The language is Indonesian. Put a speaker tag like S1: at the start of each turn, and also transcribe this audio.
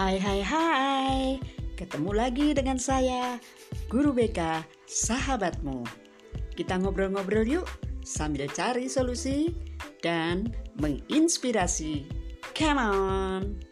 S1: Hai hai hai. Ketemu lagi dengan saya Guru BK Sahabatmu. Kita ngobrol-ngobrol yuk Sambil cari solusi Dan menginspirasi. Come on!